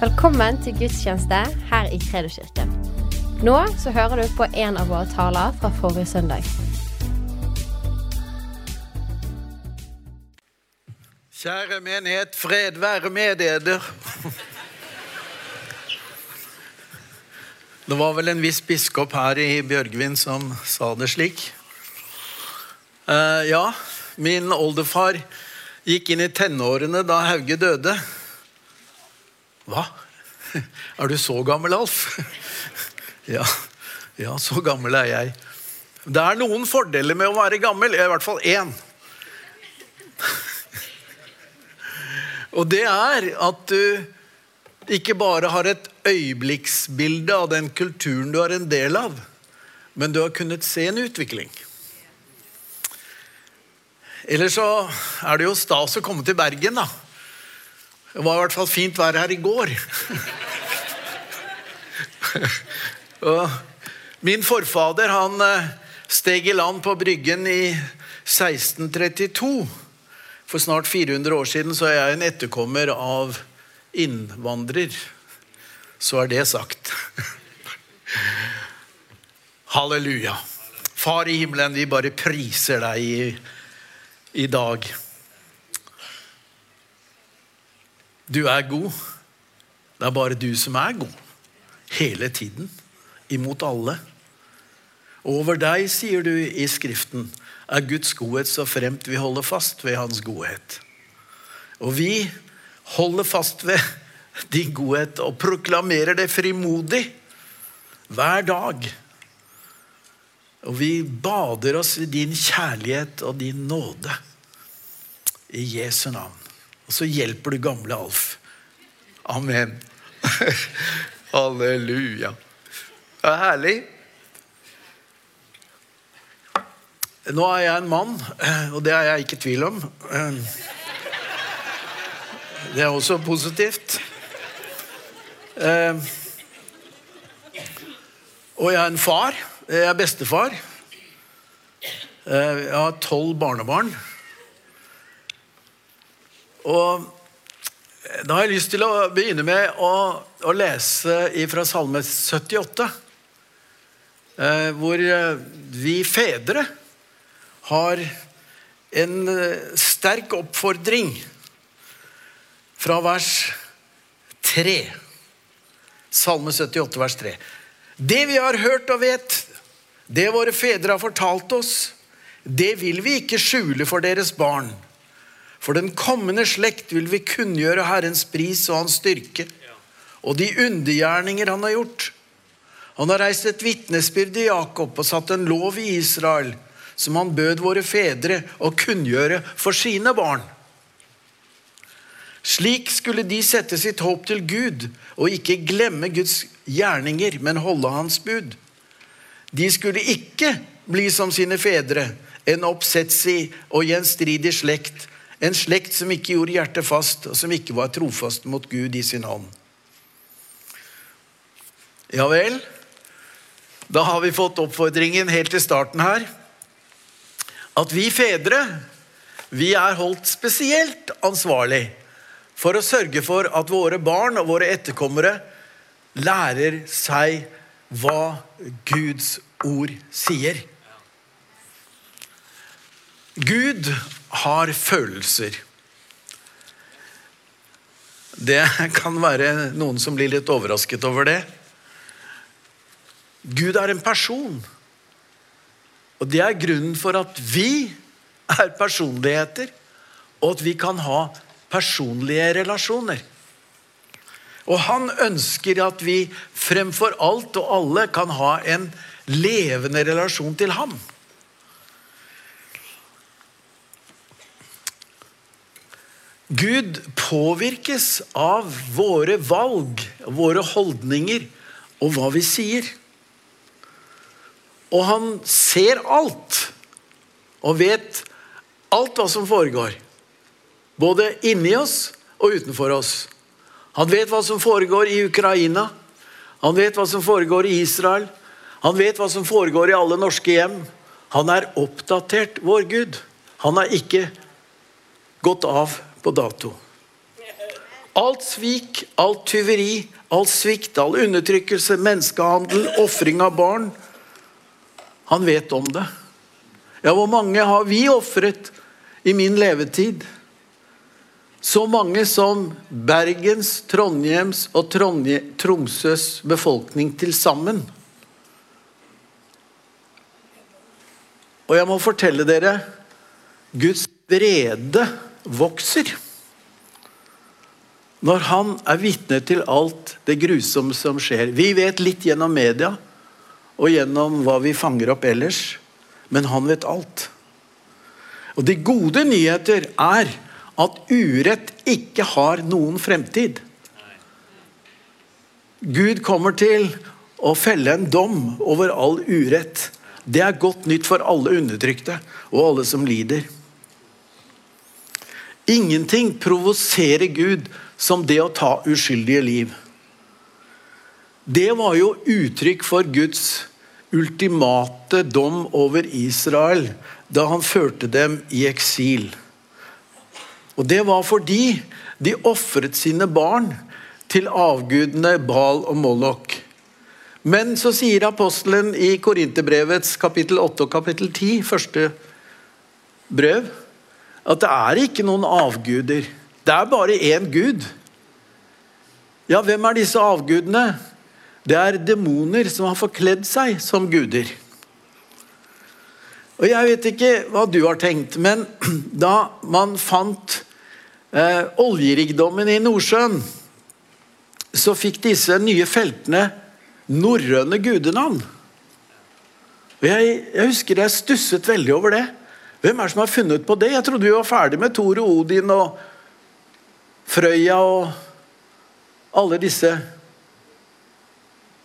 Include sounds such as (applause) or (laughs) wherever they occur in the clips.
Velkommen til gudstjeneste her i Kredoskirken. Nå så hører du på en av våre taler fra forrige søndag. Kjære menighet, fred være med dere. Det var vel en viss biskop her i Bjørgvin som sa det slik. Eh, ja, min oldefar gikk inn i tenårene da Hauge døde. Hva? Er du så gammel, Alf? Ja, ja, så gammel er jeg. Det er noen fordeler med å være gammel, i hvert fall én. Og det er at du ikke bare har et øyeblikksbilde av den kulturen du er en del av, men du har kunnet se en utvikling. Eller så er det jo stas å komme til Bergen, da. Det var i hvert fall fint vær her i går. Min forfader han eh, steg i land på Bryggen i 1632. For snart 400 år siden så er jeg en etterkommer av innvandrer. Så er det sagt. Halleluja. Far i himmelen, vi bare priser deg i, i dag. Du er god. Det er bare du som er god. Hele tiden. Imot alle. Over deg, sier du i Skriften, er Guds godhet så fremt vi holder fast ved Hans godhet. Og vi holder fast ved din godhet og proklamerer det frimodig hver dag. Og vi bader oss i din kjærlighet og din nåde. I Jesu navn. Og så hjelper du gamle Alf. Amen. (laughs) Halleluja. Det er herlig. Nå er jeg en mann, og det er jeg ikke i tvil om. Det er også positivt. Og jeg er en far. Jeg er bestefar. Jeg har tolv barnebarn. Og da har jeg lyst til å begynne med å, å lese fra Salme 78. Eh, hvor vi fedre har en sterk oppfordring fra vers 3. Salme 78, vers 3. Det vi har hørt og vet, det våre fedre har fortalt oss, det vil vi ikke skjule for deres barn. For den kommende slekt vil vi kunngjøre Herrens pris og hans styrke, og de undergjerninger han har gjort. Han har reist et vitnesbyrd i Jakob og satt en lov i Israel, som han bød våre fedre å kunngjøre for sine barn. Slik skulle de sette sitt håp til Gud og ikke glemme Guds gjerninger, men holde hans bud. De skulle ikke bli som sine fedre, en oppsetsig og gjenstridig slekt en slekt som ikke gjorde hjertet fast, og som ikke var trofast mot Gud i sin hånd. Ja vel? Da har vi fått oppfordringen helt til starten her. At vi fedre, vi er holdt spesielt ansvarlig for å sørge for at våre barn og våre etterkommere lærer seg hva Guds ord sier. Gud har følelser. Det kan være noen som blir litt overrasket over det. Gud er en person. Og det er grunnen for at vi er personligheter, og at vi kan ha personlige relasjoner. Og han ønsker at vi fremfor alt og alle kan ha en levende relasjon til ham. Gud påvirkes av våre valg, våre holdninger og hva vi sier. Og han ser alt og vet alt hva som foregår. Både inni oss og utenfor oss. Han vet hva som foregår i Ukraina. Han vet hva som foregår i Israel. Han vet hva som foregår i alle norske hjem. Han er oppdatert, vår Gud. Han har ikke gått av på dato. Alt svik, alt tyveri, all svikt, all undertrykkelse, menneskehandel, ofring av barn. Han vet om det. Ja, hvor mange har vi ofret i min levetid? Så mange som Bergens, Trondheims og Trondje Tromsøs befolkning til sammen. Og jeg må fortelle dere Guds vrede vokser. Når han er vitne til alt det grusomme som skjer. Vi vet litt gjennom media og gjennom hva vi fanger opp ellers, men han vet alt. Og de gode nyheter er at urett ikke har noen fremtid. Gud kommer til å felle en dom over all urett. Det er godt nytt for alle undertrykte og alle som lider. Ingenting provoserer Gud som det å ta uskyldige liv. Det var jo uttrykk for Guds ultimate dom over Israel da han førte dem i eksil. Og Det var fordi de ofret sine barn til avgudene Bal og Mollok. Men så sier apostelen i Korinterbrevets kapittel 8 og kapittel 10, første brev, at det er ikke noen avguder. Det er bare én gud. Ja, hvem er disse avgudene? Det er demoner som har forkledd seg som guder. Og Jeg vet ikke hva du har tenkt, men (clears throat) da man fant eh, oljerikdommen i Nordsjøen, så fikk disse nye feltene norrøne gudenavn. Og jeg, jeg, husker jeg stusset veldig over det. Hvem er det som har funnet på det? Jeg trodde vi var ferdig med Thor og Odin og Frøya og alle disse.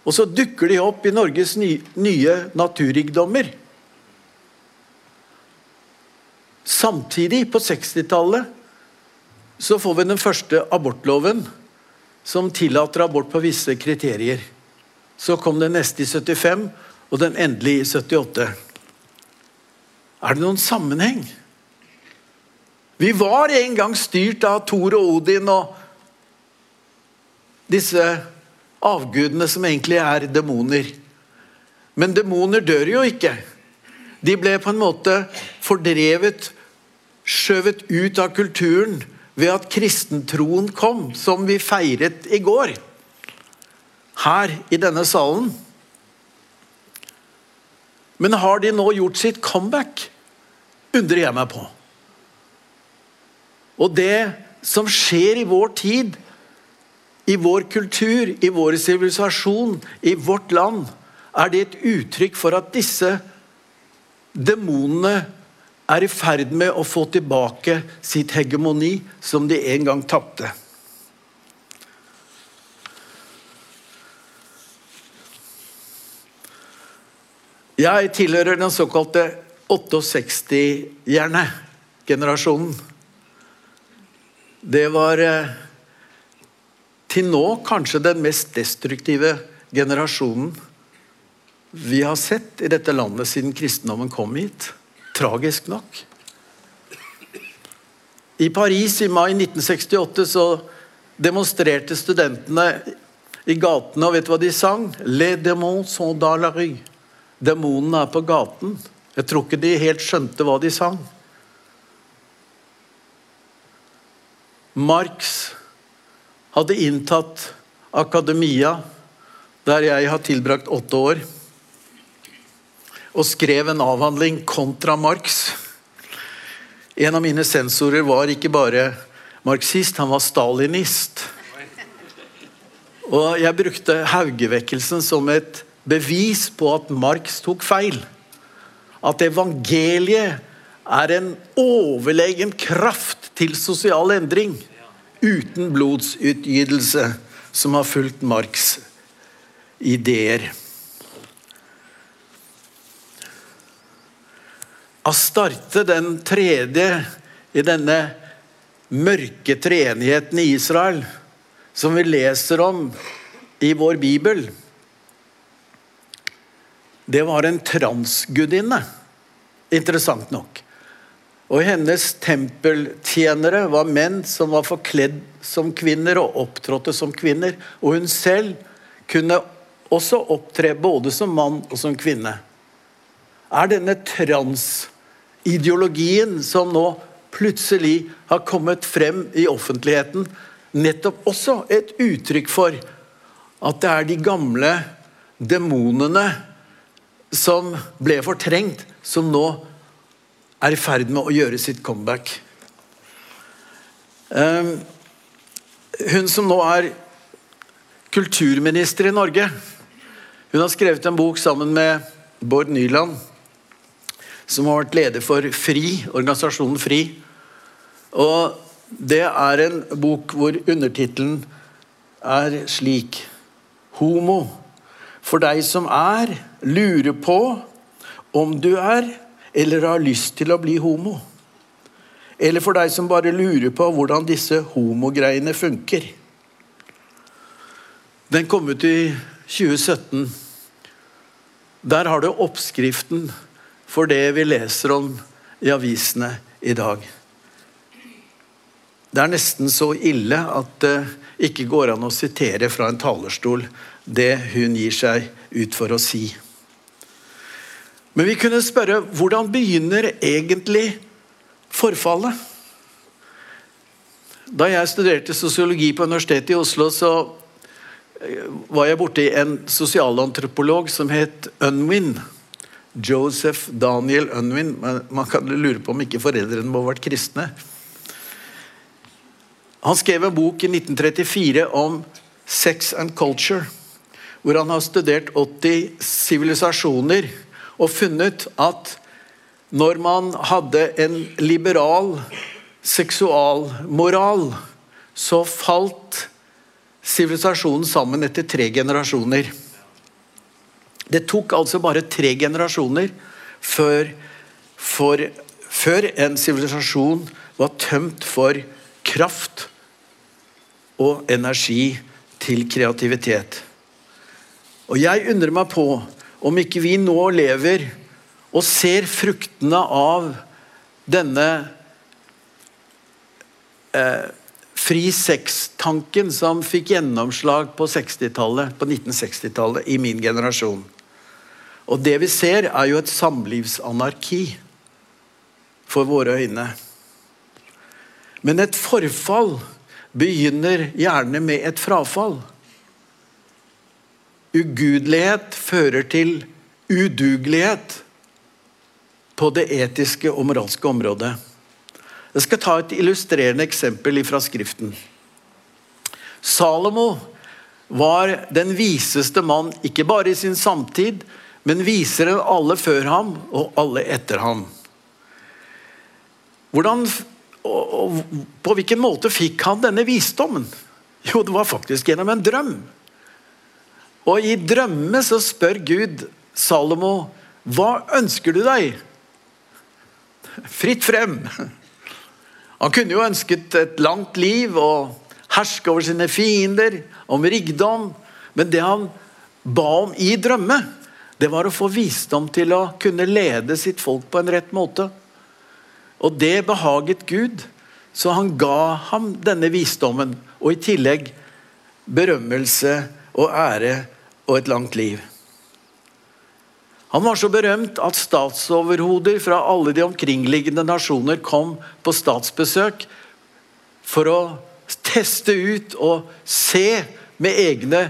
Og så dukker de opp i Norges nye, naturrikdommer. Samtidig, på 60-tallet, så får vi den første abortloven som tillater abort på visse kriterier. Så kom den neste i 75, og den endelige i 78. Er det noen sammenheng? Vi var en gang styrt av Thor og Odin og disse avgudene som egentlig er demoner. Men demoner dør jo ikke. De ble på en måte fordrevet, skjøvet ut av kulturen ved at kristentroen kom, som vi feiret i går her i denne salen. Men har de nå gjort sitt comeback? undrer jeg meg på. Og det som skjer i vår tid, i vår kultur, i vår sivilisasjon, i vårt land, er det et uttrykk for at disse demonene er i ferd med å få tilbake sitt hegemoni som de en gang tapte. Jeg tilhører den såkalte 68-hjerne-generasjonen. Det var eh, til nå kanskje den mest destruktive generasjonen vi har sett i dette landet siden kristendommen kom hit. Tragisk nok. I Paris i mai 1968 så demonstrerte studentene i gatene, og vet du hva de sang? Les démons sont dans la rue. Demonene er på gaten. Jeg tror ikke de helt skjønte hva de sang. Marx hadde inntatt akademia, der jeg har tilbrakt åtte år, og skrev en avhandling kontra Marx. En av mine sensorer var ikke bare marxist, han var stalinist. Og jeg brukte Haugevekkelsen som et bevis på at Marx tok feil. At evangeliet er en overlegen kraft til sosial endring uten blodsutgytelse, som har fulgt Marx' ideer. Astarte, den tredje i denne mørke treenigheten i Israel, som vi leser om i vår bibel det var en transgudinne. Interessant nok. Og hennes tempeltjenere var menn som var forkledd som kvinner og opptrådte som kvinner. Og hun selv kunne også opptre både som mann og som kvinne. Er denne transideologien som nå plutselig har kommet frem i offentligheten, nettopp også et uttrykk for at det er de gamle demonene som ble fortrengt, som nå er i ferd med å gjøre sitt comeback. Ehm, hun som nå er kulturminister i Norge, hun har skrevet en bok sammen med Bård Nyland, som har vært leder for FRI, organisasjonen FRI. Og det er en bok hvor undertittelen er slik Homo. For deg som er, lurer på om du er eller har lyst til å bli homo. Eller for deg som bare lurer på hvordan disse homogreiene funker. Den kom ut i 2017. Der har du oppskriften for det vi leser om i avisene i dag. Det er nesten så ille at det ikke går an å sitere fra en talerstol det hun gir seg ut for å si. Men vi kunne spørre hvordan begynner egentlig forfallet? Da jeg studerte sosiologi på Universitetet i Oslo, så eh, var jeg borti en sosialantropolog som het Unwin. Joseph Daniel Unwin. Man kan lure på om ikke foreldrene må ha vært kristne. Han skrev en bok i 1934 om sex and culture, hvor han har studert 80 sivilisasjoner og funnet at når man hadde en liberal seksualmoral, så falt sivilisasjonen sammen etter tre generasjoner. Det tok altså bare tre generasjoner før, for, før en sivilisasjon var tømt for kraft og energi til kreativitet. Og jeg undrer meg på om ikke vi nå lever og ser fruktene av denne eh, fri sex-tanken som fikk gjennomslag på 60-tallet, på 1960-tallet i min generasjon. Og det vi ser, er jo et samlivsanarki for våre øyne. Men et forfall begynner gjerne med et frafall. Ugudelighet fører til udugelighet på det etiske og moralske området. Jeg skal ta et illustrerende eksempel fra Skriften. Salomo var den viseste mann, ikke bare i sin samtid, men visere enn alle før ham og alle etter ham. Hvordan, og, og, på hvilken måte fikk han denne visdommen? Jo, det var faktisk gjennom en drøm. Og i drømme så spør Gud Salomo hva ønsker du deg? Fritt frem. Han kunne jo ønsket et langt liv og herske over sine fiender, om rikdom. Men det han ba om i drømme, det var å få visdom til å kunne lede sitt folk på en rett måte. Og det behaget Gud, så han ga ham denne visdommen. Og i tillegg berømmelse og ære og et langt liv. Han var så berømt at statsoverhoder fra alle de omkringliggende nasjoner kom på statsbesøk for å teste ut og se med egne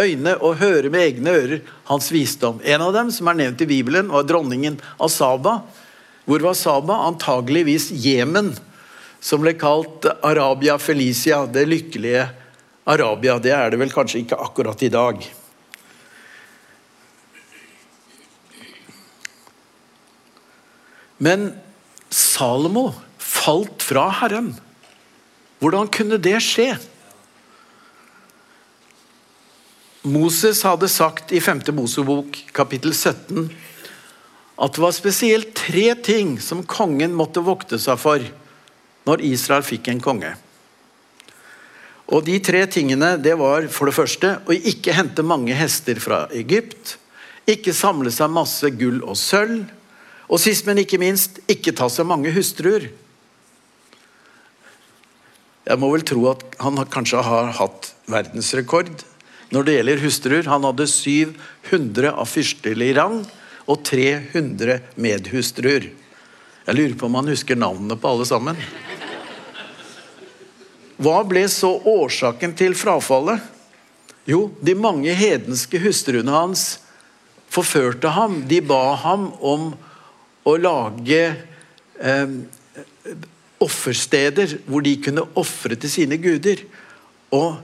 øyne og høre med egne ører hans visdom. En av dem som er nevnt i Bibelen, var dronningen av Saba. Hvor var Saba? Antageligvis Jemen, som ble kalt Arabia Felicia, det lykkelige Arabia. Det er det vel kanskje ikke akkurat i dag. Men Salomo falt fra Herren. Hvordan kunne det skje? Moses hadde sagt i 5. Mosebok kapittel 17 at det var spesielt tre ting som kongen måtte vokte seg for når Israel fikk en konge. Og De tre tingene det var for det første å ikke hente mange hester fra Egypt, ikke samle seg masse gull og sølv, Og sist, men ikke minst, ikke ta så mange hustruer. Jeg må vel tro at han kanskje har hatt verdensrekord når det gjelder hustruer. Han hadde 700 av fyrstelig rang og 300 medhustruer. Jeg lurer på om han husker navnene på alle sammen. Hva ble så årsaken til frafallet? Jo, de mange hedenske hustruene hans forførte ham. De ba ham om å lage eh, offersteder hvor de kunne ofre til sine guder. Og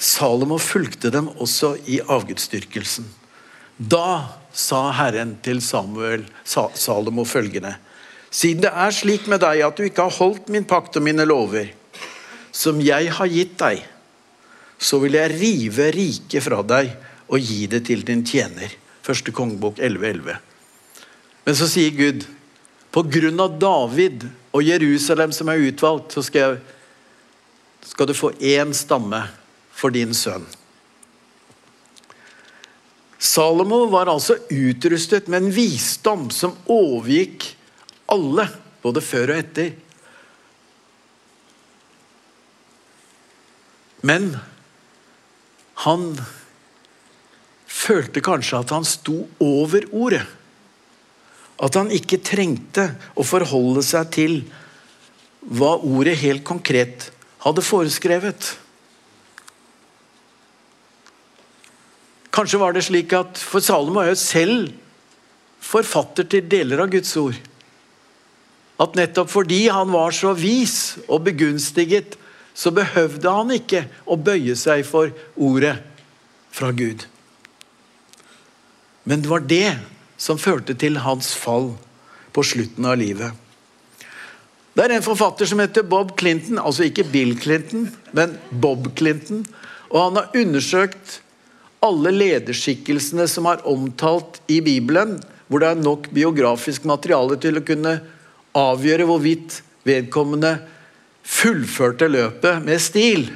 Salomo fulgte dem også i avgudsdyrkelsen. Da sa Herren til Samuel, Salomo følgende.: Siden det er slik med deg at du ikke har holdt min pakt og mine lover, som jeg har gitt deg, så vil jeg rive riket fra deg og gi det til din tjener. Første kongebok 11.11. Men så sier Gud, på grunn av David og Jerusalem som er utvalgt, så skal, jeg, skal du få én stamme for din sønn. Salomo var altså utrustet med en visdom som overgikk alle, både før og etter. Men han følte kanskje at han sto over ordet. At han ikke trengte å forholde seg til hva ordet helt konkret hadde foreskrevet. Kanskje var det slik at For Salomo er jo selv forfatter til deler av Guds ord. At nettopp fordi han var så vis og begunstiget, så behøvde han ikke å bøye seg for ordet fra Gud. Men det var det som førte til hans fall på slutten av livet. Det er en forfatter som heter Bob Clinton, altså ikke Bill Clinton, men Bob Clinton. Og han har undersøkt alle lederskikkelsene som er omtalt i Bibelen, hvor det er nok biografisk materiale til å kunne avgjøre hvorvidt vedkommende fullførte løpet med stil.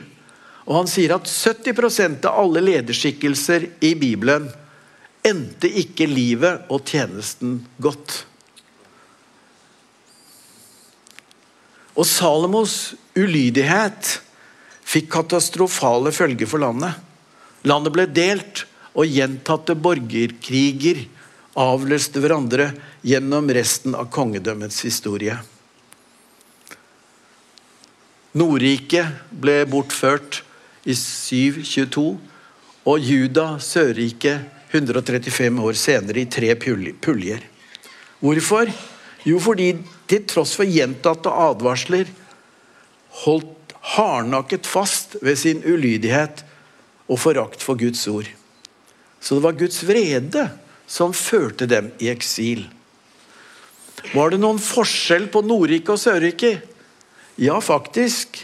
Og han sier at 70% av alle lederskikkelser i Bibelen endte ikke livet og tjenesten godt. Og Salomos ulydighet fikk katastrofale følger for landet. Landet ble delt, og gjentatte borgerkriger avløste hverandre gjennom resten av kongedømmets historie. Nordriket ble bortført i 722, og Juda, Sørriket, 135 år senere i tre puljer. Hvorfor? Jo, fordi til tross for gjentatte advarsler holdt hardnakket fast ved sin ulydighet og forakt for Guds ord. Så det var Guds vrede som førte dem i eksil. Var det noen forskjell på Nordriket og Sørriket? Ja, faktisk.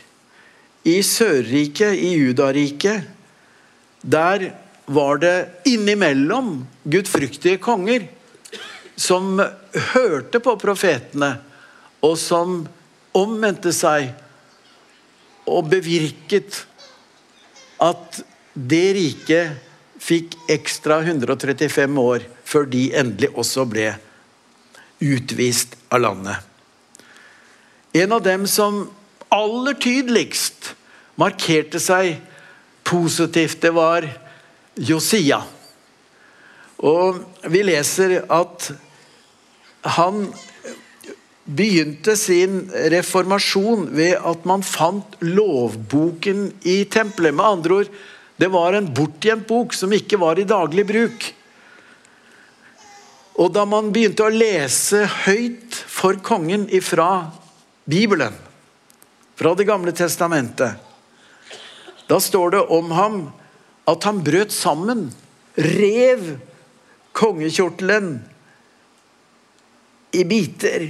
I Sørriket, i Judariket, der var det innimellom gudfryktige konger som hørte på profetene, og som omvendte seg og bevirket at det riket fikk ekstra 135 år før de endelig også ble utvist av landet. En av dem som aller tydeligst markerte seg positivt, det var Josia. Og vi leser at han begynte sin reformasjon ved at man fant lovboken i tempelet. Med andre ord, det var en bortgjemt bok som ikke var i daglig bruk. Og da man begynte å lese høyt for kongen ifra Bibelen, fra Det gamle testamentet, da står det om ham at han brøt sammen, rev kongekjortelen i biter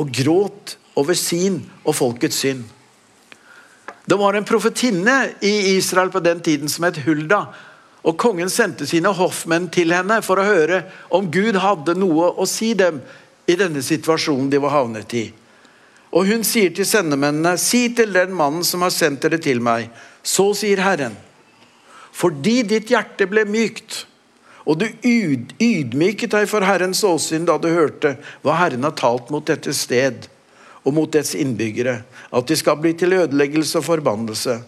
og gråt over sin og folkets synd. Det var en profetinne i Israel på den tiden som het Hulda. Og Kongen sendte sine hoffmenn til henne for å høre om Gud hadde noe å si dem i denne situasjonen de var havnet i. Og hun sier til sendemennene, si til den mannen som har sendt dere til meg, så sier Herren. Fordi ditt hjerte ble mykt, Og du ydmyket deg for Herrens åsyn da du hørte hva Herren har talt mot dette sted og mot dets innbyggere, at de skal bli til ødeleggelse og forbannelse.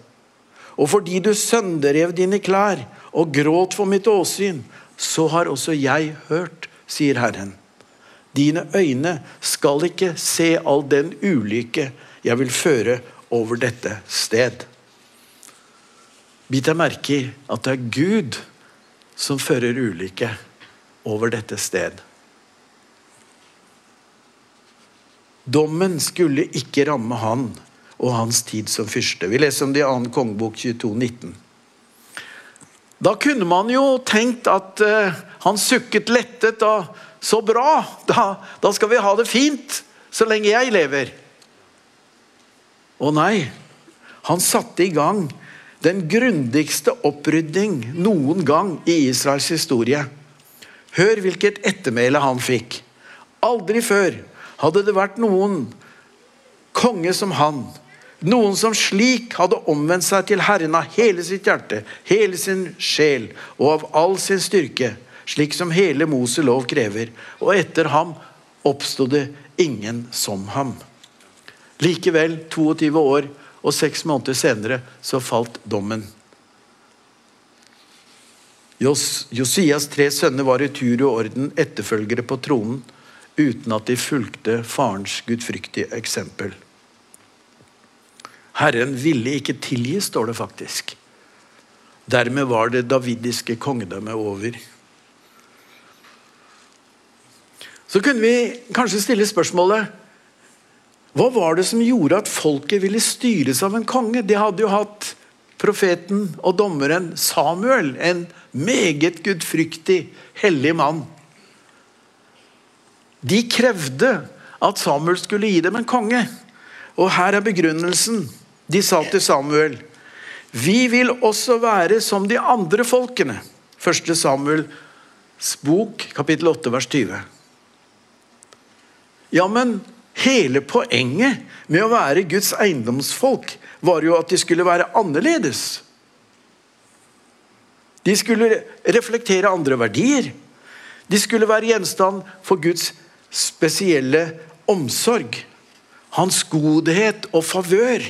Og fordi du sønderrev dine klær og gråt for mitt åsyn, så har også jeg hørt, sier Herren. Dine øyne skal ikke se all den ulykke jeg vil føre over dette sted. Bit deg merke i at det er Gud som fører ulykke over dette sted. Dommen skulle ikke ramme han og hans tid som fyrste. Vi leser om det i 2. kongebok 22, 19. Da kunne man jo tenkt at uh, han sukket lettet. og så bra! Da, da skal vi ha det fint så lenge jeg lever. Å nei, han satte i gang den grundigste opprydding noen gang i Israels historie. Hør hvilket ettermæle han fikk. Aldri før hadde det vært noen konge som han. Noen som slik hadde omvendt seg til Herren av hele sitt hjerte, hele sin sjel og av all sin styrke, slik som hele Moselov krever. Og etter ham oppsto det ingen som ham. Likevel, 22 år og seks måneder senere, så falt dommen. Jos, Josias tre sønner var i tur og orden etterfølgere på tronen, uten at de fulgte farens gudfryktige eksempel. Herren ville ikke tilgi, står det faktisk. Dermed var det davidiske kongedømmet over. Så kunne vi kanskje stille spørsmålet hva var det som gjorde at folket ville styres av en konge? De hadde jo hatt profeten og dommeren Samuel, en meget gudfryktig, hellig mann. De krevde at Samuel skulle gi dem en konge. Og her er begrunnelsen. De sa til Samuel, 'Vi vil også være som de andre folkene.' Første Samuels bok, kapittel 8, vers 20. Ja, men hele poenget med å være Guds eiendomsfolk var jo at de skulle være annerledes. De skulle reflektere andre verdier. De skulle være gjenstand for Guds spesielle omsorg. Hans godhet og favør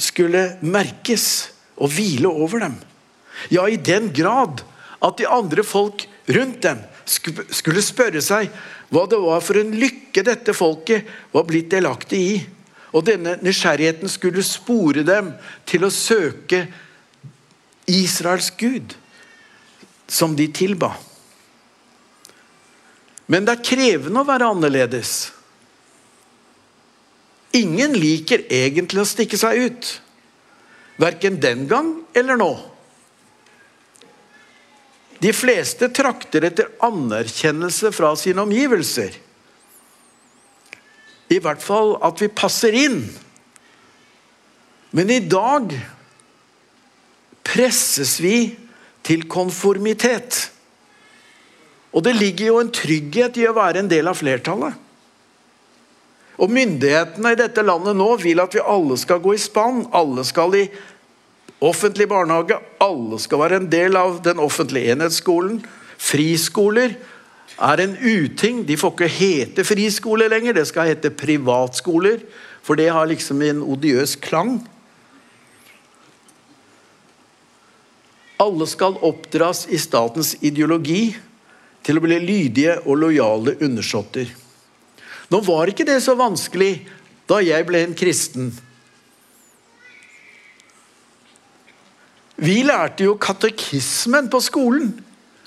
skulle merkes og hvile over dem. Ja, i den grad at de andre folk rundt dem skulle spørre seg hva det var for en lykke dette folket var blitt delaktig i. Og denne nysgjerrigheten skulle spore dem til å søke Israels Gud, som de tilba. Men det er krevende å være annerledes. Ingen liker egentlig å stikke seg ut. Verken den gang eller nå. De fleste trakter etter anerkjennelse fra sine omgivelser. I hvert fall at vi passer inn. Men i dag presses vi til konformitet. Og det ligger jo en trygghet i å være en del av flertallet. Og myndighetene i dette landet nå vil at vi alle skal gå i spann. Alle skal i offentlig barnehage. Alle skal være en del av den offentlige enhetsskolen. Friskoler er en uting. De får ikke hete friskoler lenger. Det skal hete privatskoler. For det har liksom en odiøs klang. Alle skal oppdras i statens ideologi til å bli lydige og lojale undersåtter. Nå var ikke det så vanskelig da jeg ble en kristen. Vi lærte jo katekismen på skolen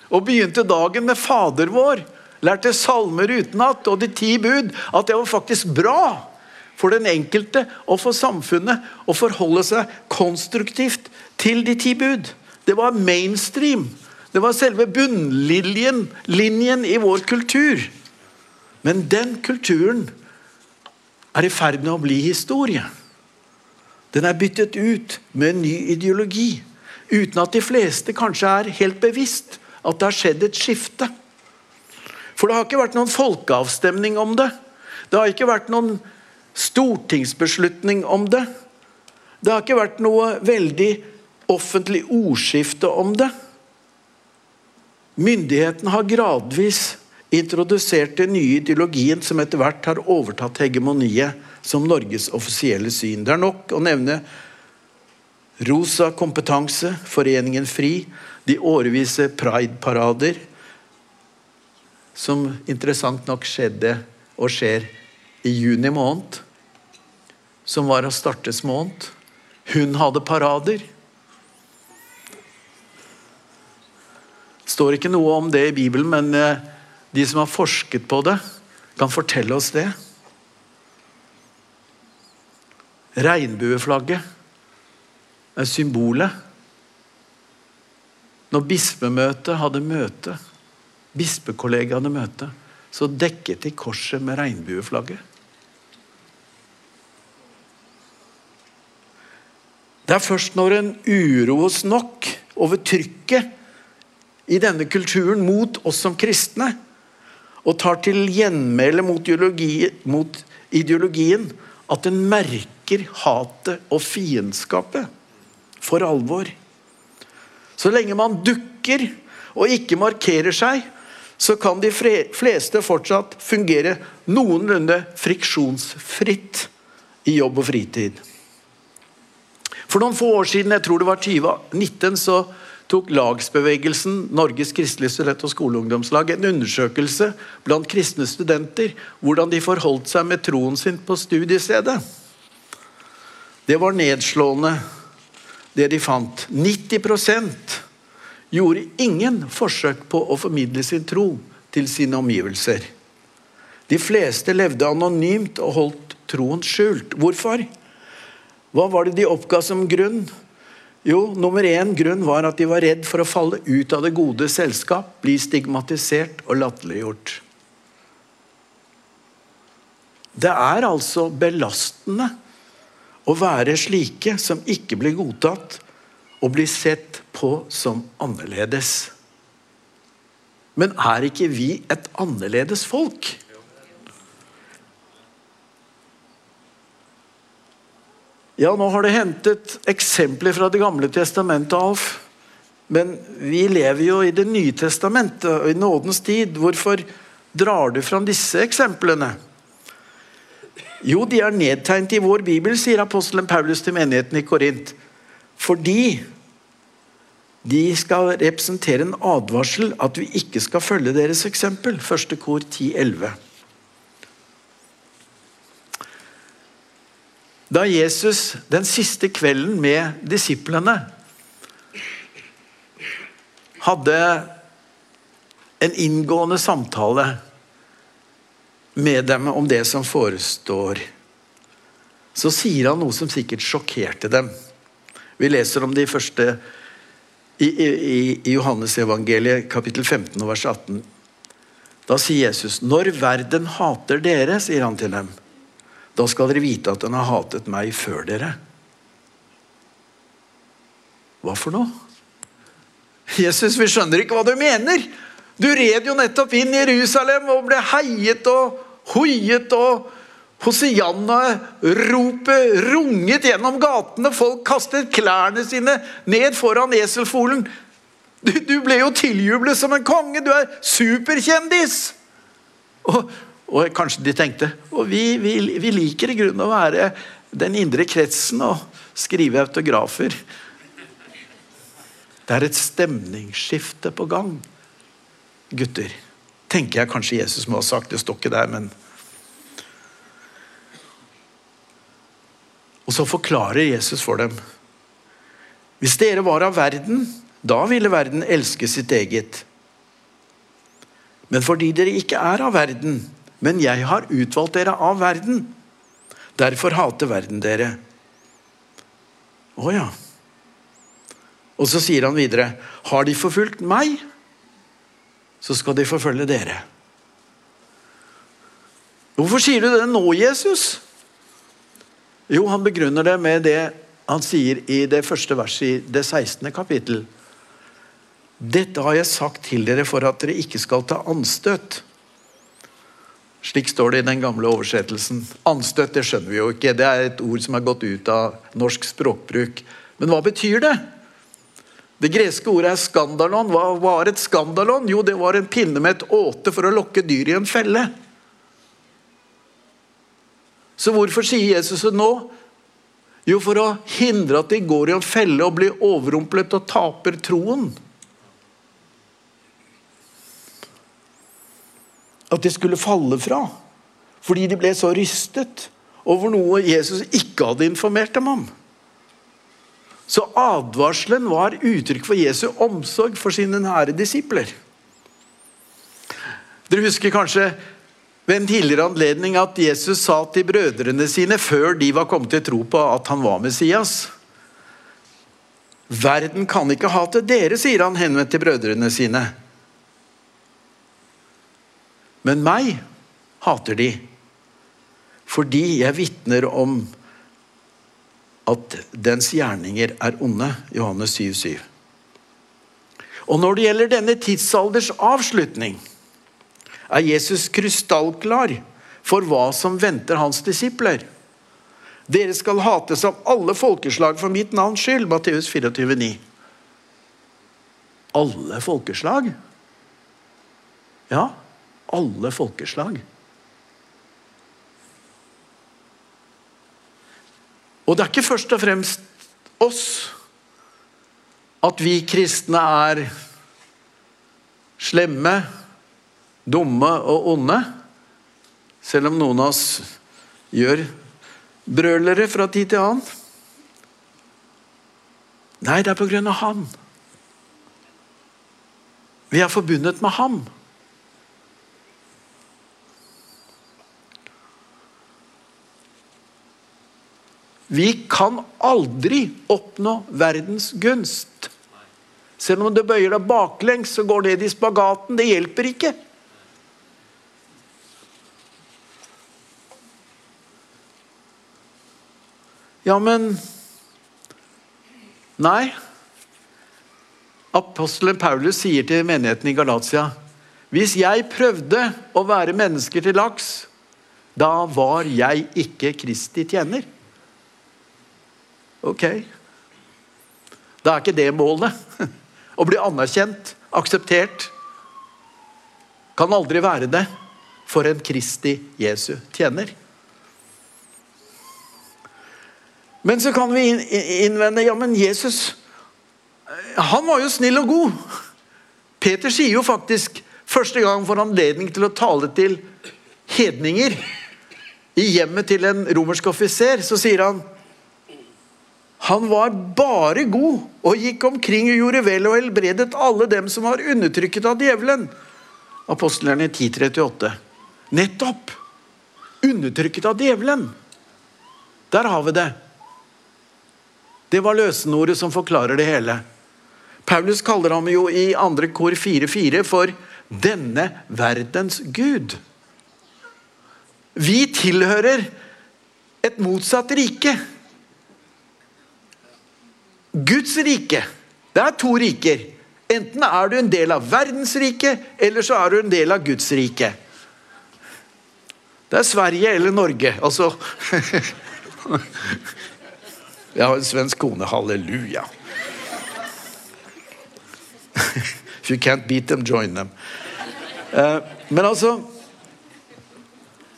og begynte dagen med Fader vår. Lærte salmer utenat og de ti bud. At det var faktisk bra for den enkelte og for samfunnet å forholde seg konstruktivt til de ti bud. Det var mainstream. Det var selve bunnlinjen linjen i vår kultur. Men den kulturen er i ferd med å bli historie. Den er byttet ut med en ny ideologi, uten at de fleste kanskje er helt bevisst at det har skjedd et skifte. For det har ikke vært noen folkeavstemning om det. Det har ikke vært noen stortingsbeslutning om det. Det har ikke vært noe veldig offentlig ordskifte om det. Myndigheten har gradvis introdusert den nye ideologien som etter hvert har overtatt hegemoniet som Norges offisielle syn. Det er nok å nevne Rosa kompetanse, Foreningen FRI, de årevise Pride-parader, som interessant nok skjedde og skjer i juni måned, som var Astartes måned. Hun hadde parader. Det står ikke noe om det i Bibelen, men eh, de som har forsket på det, kan fortelle oss det. Regnbueflagget er symbolet. Når bispemøtet hadde møte, bispekollegiet hadde møte, så dekket de korset med regnbueflagget. Det er først når en uroes nok over trykket i denne kulturen mot oss som kristne, og tar til gjenmæle mot, mot ideologien, at en merker hatet og fiendskapet for alvor. Så lenge man dukker og ikke markerer seg, så kan de fleste fortsatt fungere noenlunde friksjonsfritt i jobb og fritid. For noen få år siden, jeg tror det var 2019, så tok lagsbevegelsen Norges kristelige student- og skoleungdomslag en undersøkelse blant kristne studenter hvordan de forholdt seg med troen sin på studiestedet. Det var nedslående det de fant. 90% gjorde ingen forsøk på å formidle sin tro til sine omgivelser. De fleste levde anonymt og holdt troen skjult. Hvorfor? Hva var det de oppga som grunn? Jo, nummer én grunn var at de var redd for å falle ut av det gode selskap, bli stigmatisert og latterliggjort. Det er altså belastende å være slike som ikke blir godtatt og blir sett på som annerledes. Men er ikke vi et annerledes folk? Ja, nå har det hentet eksempler fra Det gamle testamentet, Alf. Men vi lever jo i Det nye testamentet og i nådens tid. Hvorfor drar du fram disse eksemplene? Jo, de er nedtegnet i vår bibel, sier apostelen Paulus til menigheten i Korint. Fordi de skal representere en advarsel at vi ikke skal følge deres eksempel. Første kor 10-11. Da Jesus den siste kvelden med disiplene hadde en inngående samtale med dem om det som forestår, så sier han noe som sikkert sjokkerte dem. Vi leser om det i første i, i, i Johannesevangeliet kapittel 15 vers 18. Da sier Jesus, 'Når verden hater dere', sier han til dem, 'da skal dere vite at den har hatet meg før dere'. Hva for noe? Jesus, vi skjønner ikke hva du mener! Du red jo nettopp inn i Jerusalem og ble heiet og hoiet og Hosianna-ropet runget gjennom gatene. Folk kastet klærne sine ned foran eselfolen. Du, du, ble jo tiljublet som en konge. Du er superkjendis! Og, og kanskje de tenkte og vi, vi, vi liker i grunnen å være den indre kretsen og skrive autografer. Det er et stemningsskifte på gang, gutter tenker jeg kanskje Jesus må ha sagt. Det står ikke der, men Og så forklarer Jesus for dem. Hvis dere var av verden, da ville verden elske sitt eget. Men fordi dere ikke er av verden, men jeg har utvalgt dere av verden, derfor hater verden dere. Å ja. Og så sier han videre, har de forfulgt meg? Så skal de forfølge dere. Hvorfor sier du det nå, Jesus? Jo, han begrunner det med det han sier i det første verset i det 16. kapittel. Dette har jeg sagt til dere for at dere ikke skal ta anstøt. Slik står det i den gamle oversettelsen. Anstøt det skjønner vi jo ikke. Det er et ord som er gått ut av norsk språkbruk. Men hva betyr det? Det greske ordet er skandalon. Hva var et skandalon? Jo, det var en pinne med et åte for å lokke dyr i en felle. Så hvorfor sier Jesus det nå? Jo, for å hindre at de går i en felle og blir overrumplet og taper troen. At de skulle falle fra. Fordi de ble så rystet over noe Jesus ikke hadde informert dem om. Så advarselen var uttrykk for Jesu omsorg for sine nære disipler. Dere husker kanskje ved en tidligere anledning at Jesus sa til brødrene sine før de var kommet til tro på at han var Messias Verden kan ikke hate dere, sier han henvendt til brødrene sine. Men meg hater de, fordi jeg vitner om at dens gjerninger er onde. Johannes 7, 7. Og når det gjelder denne tidsalders avslutning, er Jesus krystallklar for hva som venter hans disipler. Dere skal hates av alle folkeslag for mitt navns skyld. Matteus 24, 9. Alle folkeslag? Ja, alle folkeslag. Og det er ikke først og fremst oss at vi kristne er slemme, dumme og onde. Selv om noen av oss gjør brølere fra tid til annen. Nei, det er på grunn av Han. Vi er forbundet med Ham. Vi kan aldri oppnå verdens gunst. Selv om du bøyer deg baklengs og går ned i spagaten. Det hjelper ikke. Ja, men Nei. Apostelen Paulus sier til menigheten i Galatia hvis jeg prøvde å være mennesker til laks, da var jeg ikke Kristi tjener. Ok. Da er ikke det målet. (laughs) Å bli anerkjent, akseptert, kan aldri være det for en Kristi Jesu tjener. Men så kan vi innvende ja, men Jesus han var jo snill og god. Peter sier jo faktisk første gang får anledning til å tale til hedninger i hjemmet til en romersk offiser, så sier han han var bare god og gikk omkring og gjorde vel og helbredet alle dem som var undertrykket av djevelen. Apostlerne 1038. Nettopp! Undertrykket av djevelen. Der har vi det. Det var løsenordet som forklarer det hele. Paulus kaller ham jo i 2. kor 4.4 for 'denne verdens gud'. Vi tilhører et motsatt rike. Guds rike. Det er to riker. Enten er du en del av verdens rike, eller så er du en del av Guds rike. Det er Sverige eller Norge. Altså (laughs) Jeg har en svensk kone. Halleluja. If you can't beat them, join them. Eh, men altså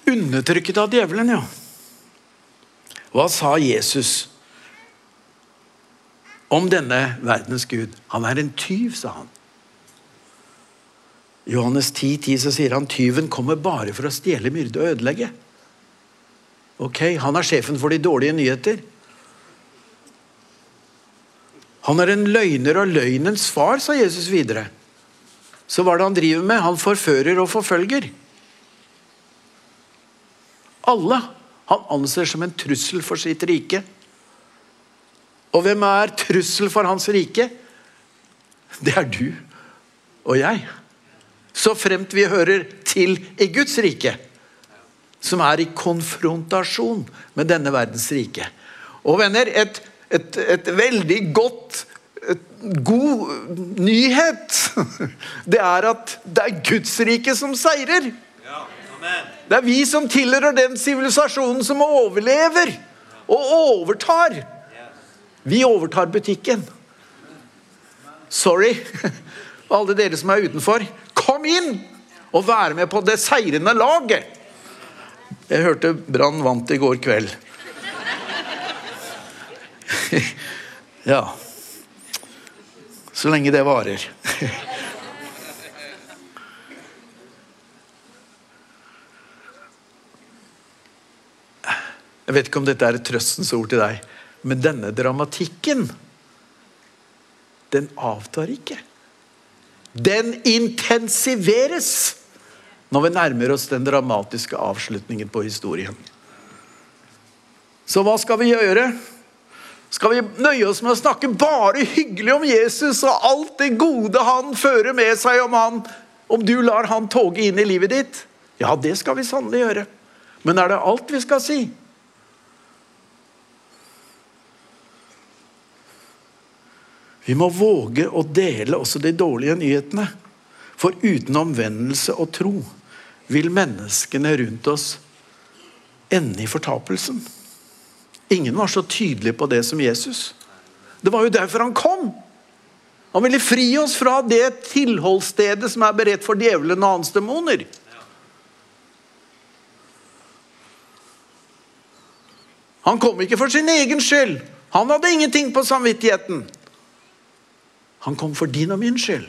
Undertrykket av djevelen, ja. Hva sa Jesus om denne verdens Gud. Han er en tyv, sa han. Johannes 10, 10 så sier han tyven kommer bare for å stjele, myrde og ødelegge. Ok, Han er sjefen for de dårlige nyheter. Han er en løgner og løgnens far, sa Jesus videre. Så hva er det han driver med? Han forfører og forfølger. Alle han anser som en trussel for sitt rike. Og hvem er trussel for hans rike? Det er du og jeg. Så fremt vi hører til i Guds rike, som er i konfrontasjon med denne verdens rike. Og venner, et, et, et veldig godt et god nyhet, (laughs) det er at det er Guds rike som seirer. Det er vi som tilhører den sivilisasjonen som overlever og overtar. Vi overtar butikken. sorry. (laughs) Alle dere som er utenfor, kom inn og vær med på det seirende laget. Jeg hørte Brann vant i går kveld. (laughs) Ja. Så lenge det varer. (laughs) Jeg vet ikke om dette er et trøstens ord til deg, men denne dramatikken, den avtar ikke. Den intensiveres når vi nærmer oss den dramatiske avslutningen på historien. Så hva skal vi gjøre? Skal vi nøye oss med å snakke bare hyggelig om Jesus og alt det gode han fører med seg om han, om du lar han toge inn i livet ditt? Ja, det skal vi sannelig gjøre. Men er det alt vi skal si? Vi må våge å dele også de dårlige nyhetene. For uten omvendelse og tro vil menneskene rundt oss ende i fortapelsen. Ingen var så tydelig på det som Jesus. Det var jo derfor han kom. Han ville fri oss fra det tilholdsstedet som er beredt for djevelen og hans demoner. Han kom ikke for sin egen skyld. Han hadde ingenting på samvittigheten. Han kom for din og min skyld.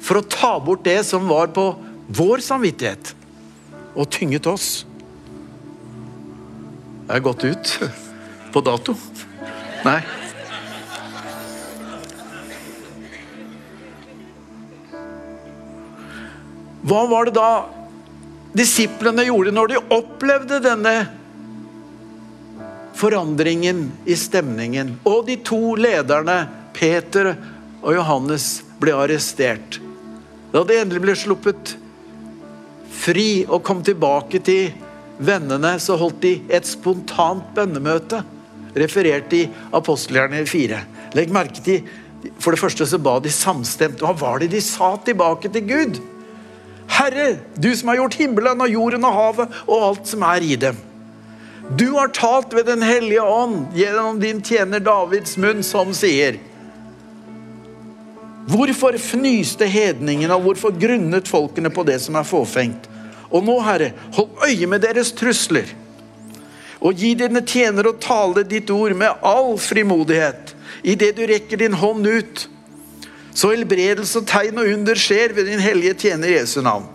For å ta bort det som var på vår samvittighet og tynget oss. Jeg er gått ut (laughs) på dato. Nei. Hva var det da disiplene gjorde når de opplevde denne forandringen i stemningen? Og de to lederne, Peter og Johannes, ble arrestert. Da de endelig ble sluppet fri og kom tilbake til vennene, så holdt de et spontant bønnemøte, referert i apostelgjerne 4. Legg merke til, For det første så ba de samstemt. Hva var det de sa tilbake til Gud? Herre, du som har gjort himmelen og jorden og havet og alt som er i dem. Du har talt ved Den hellige ånd gjennom din tjener Davids munn, som sier Hvorfor fnyste hedningene, og hvorfor grunnet folkene på det som er fåfengt? Og nå, Herre, hold øye med deres trusler, og gi dine tjenere å tale ditt ord med all frimodighet, idet du rekker din hånd ut. Så helbredelse tegn og under skjer ved din hellige tjener Jesu navn.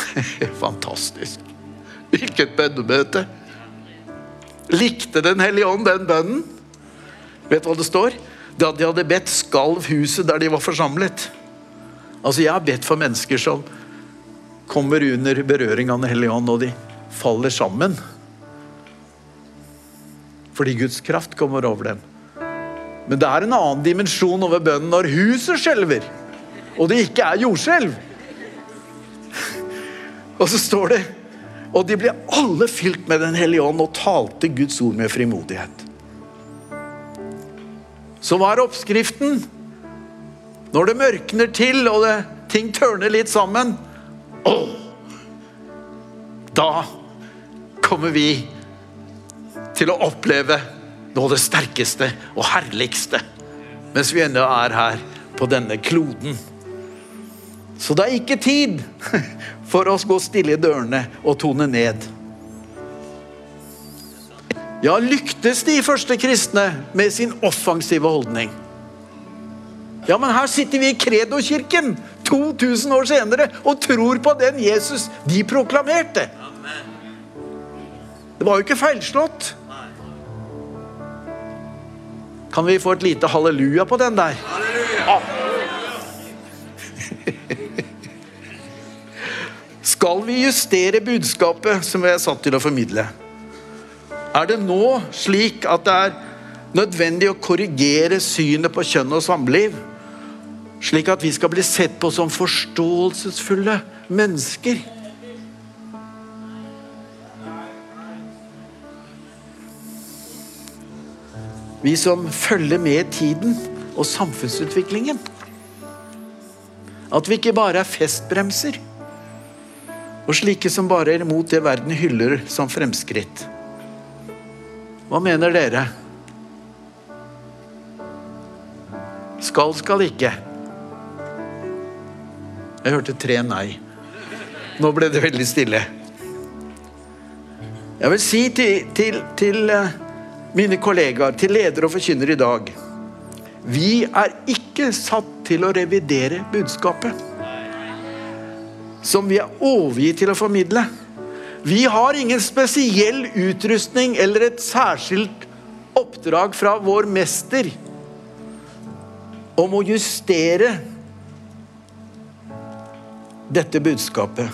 (laughs) Fantastisk. Hvilket bønnemøte. Likte Den hellige ånd den bønnen? Vet du hva det står? Da de hadde bedt, skalv huset der de var forsamlet. Altså, Jeg har bedt for mennesker som kommer under berøring av Den hellige ånd, og de faller sammen. Fordi Guds kraft kommer over dem. Men det er en annen dimensjon over bønnen når huset skjelver, og det ikke er jordskjelv. (laughs) Og så står det Og de ble alle fylt med Den hellige ånd og talte Guds ord med frimodighet. Så hva er oppskriften? Når det mørkner til og det, ting tørner litt sammen å, Da kommer vi til å oppleve noe av det sterkeste og herligste mens vi ennå er her på denne kloden. Så det er ikke tid (laughs) for oss å gå stille i dørene og tone ned. Ja, lyktes de første kristne med sin offensive holdning? Ja, men her sitter vi i Kredo-kirken 2000 år senere og tror på den Jesus de proklamerte. Det var jo ikke feilslått. Kan vi få et lite halleluja på den der? Ah. Skal vi justere budskapet som vi er satt til å formidle? Er det nå slik at det er nødvendig å korrigere synet på kjønn og samliv? Slik at vi skal bli sett på som forståelsesfulle mennesker? Vi som følger med tiden og samfunnsutviklingen. At vi ikke bare er festbremser og slike som bare er imot det verden hyller som fremskritt. Hva mener dere? Skal, skal ikke. Jeg hørte tre nei. Nå ble det veldig stille. Jeg vil si til, til, til eh, mine kollegaer, til ledere og forkynnere i dag Vi er ikke satt til å revidere budskapet som vi er overgitt til å formidle. Vi har ingen spesiell utrustning eller et særskilt oppdrag fra vår mester om å justere dette budskapet.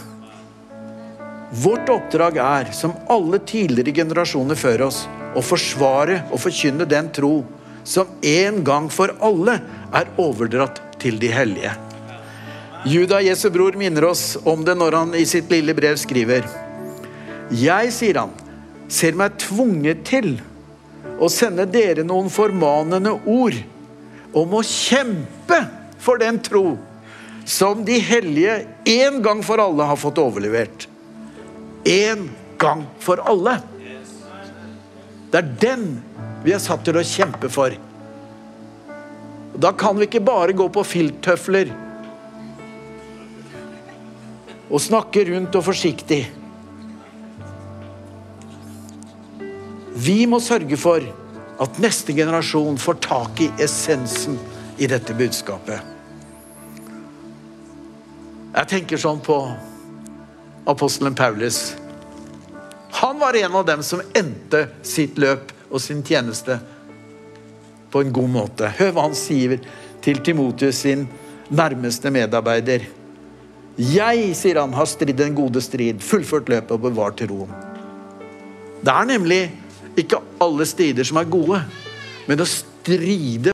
Vårt oppdrag er, som alle tidligere generasjoner før oss, å forsvare og forkynne den tro som en gang for alle er overdratt til de hellige. Juda, Jesu bror, minner oss om det når han i sitt lille brev skriver Jeg, sier han, ser meg tvunget til å sende dere noen formanende ord om å kjempe for den tro som de hellige en gang for alle har fått overlevert. En gang for alle. Det er den vi er satt til å kjempe for. Da kan vi ikke bare gå på filttøfler og snakke rundt og forsiktig. Vi må sørge for at neste generasjon får tak i essensen i dette budskapet. Jeg tenker sånn på apostelen Paulus. Han var en av dem som endte sitt løp og sin tjeneste på en god måte. Hør hva han sier til Timotius, sin nærmeste medarbeider. Jeg, sier han, har stridd en gode strid, fullført løpet og bevart roen. Det er nemlig ikke alle steder som er gode, men å stride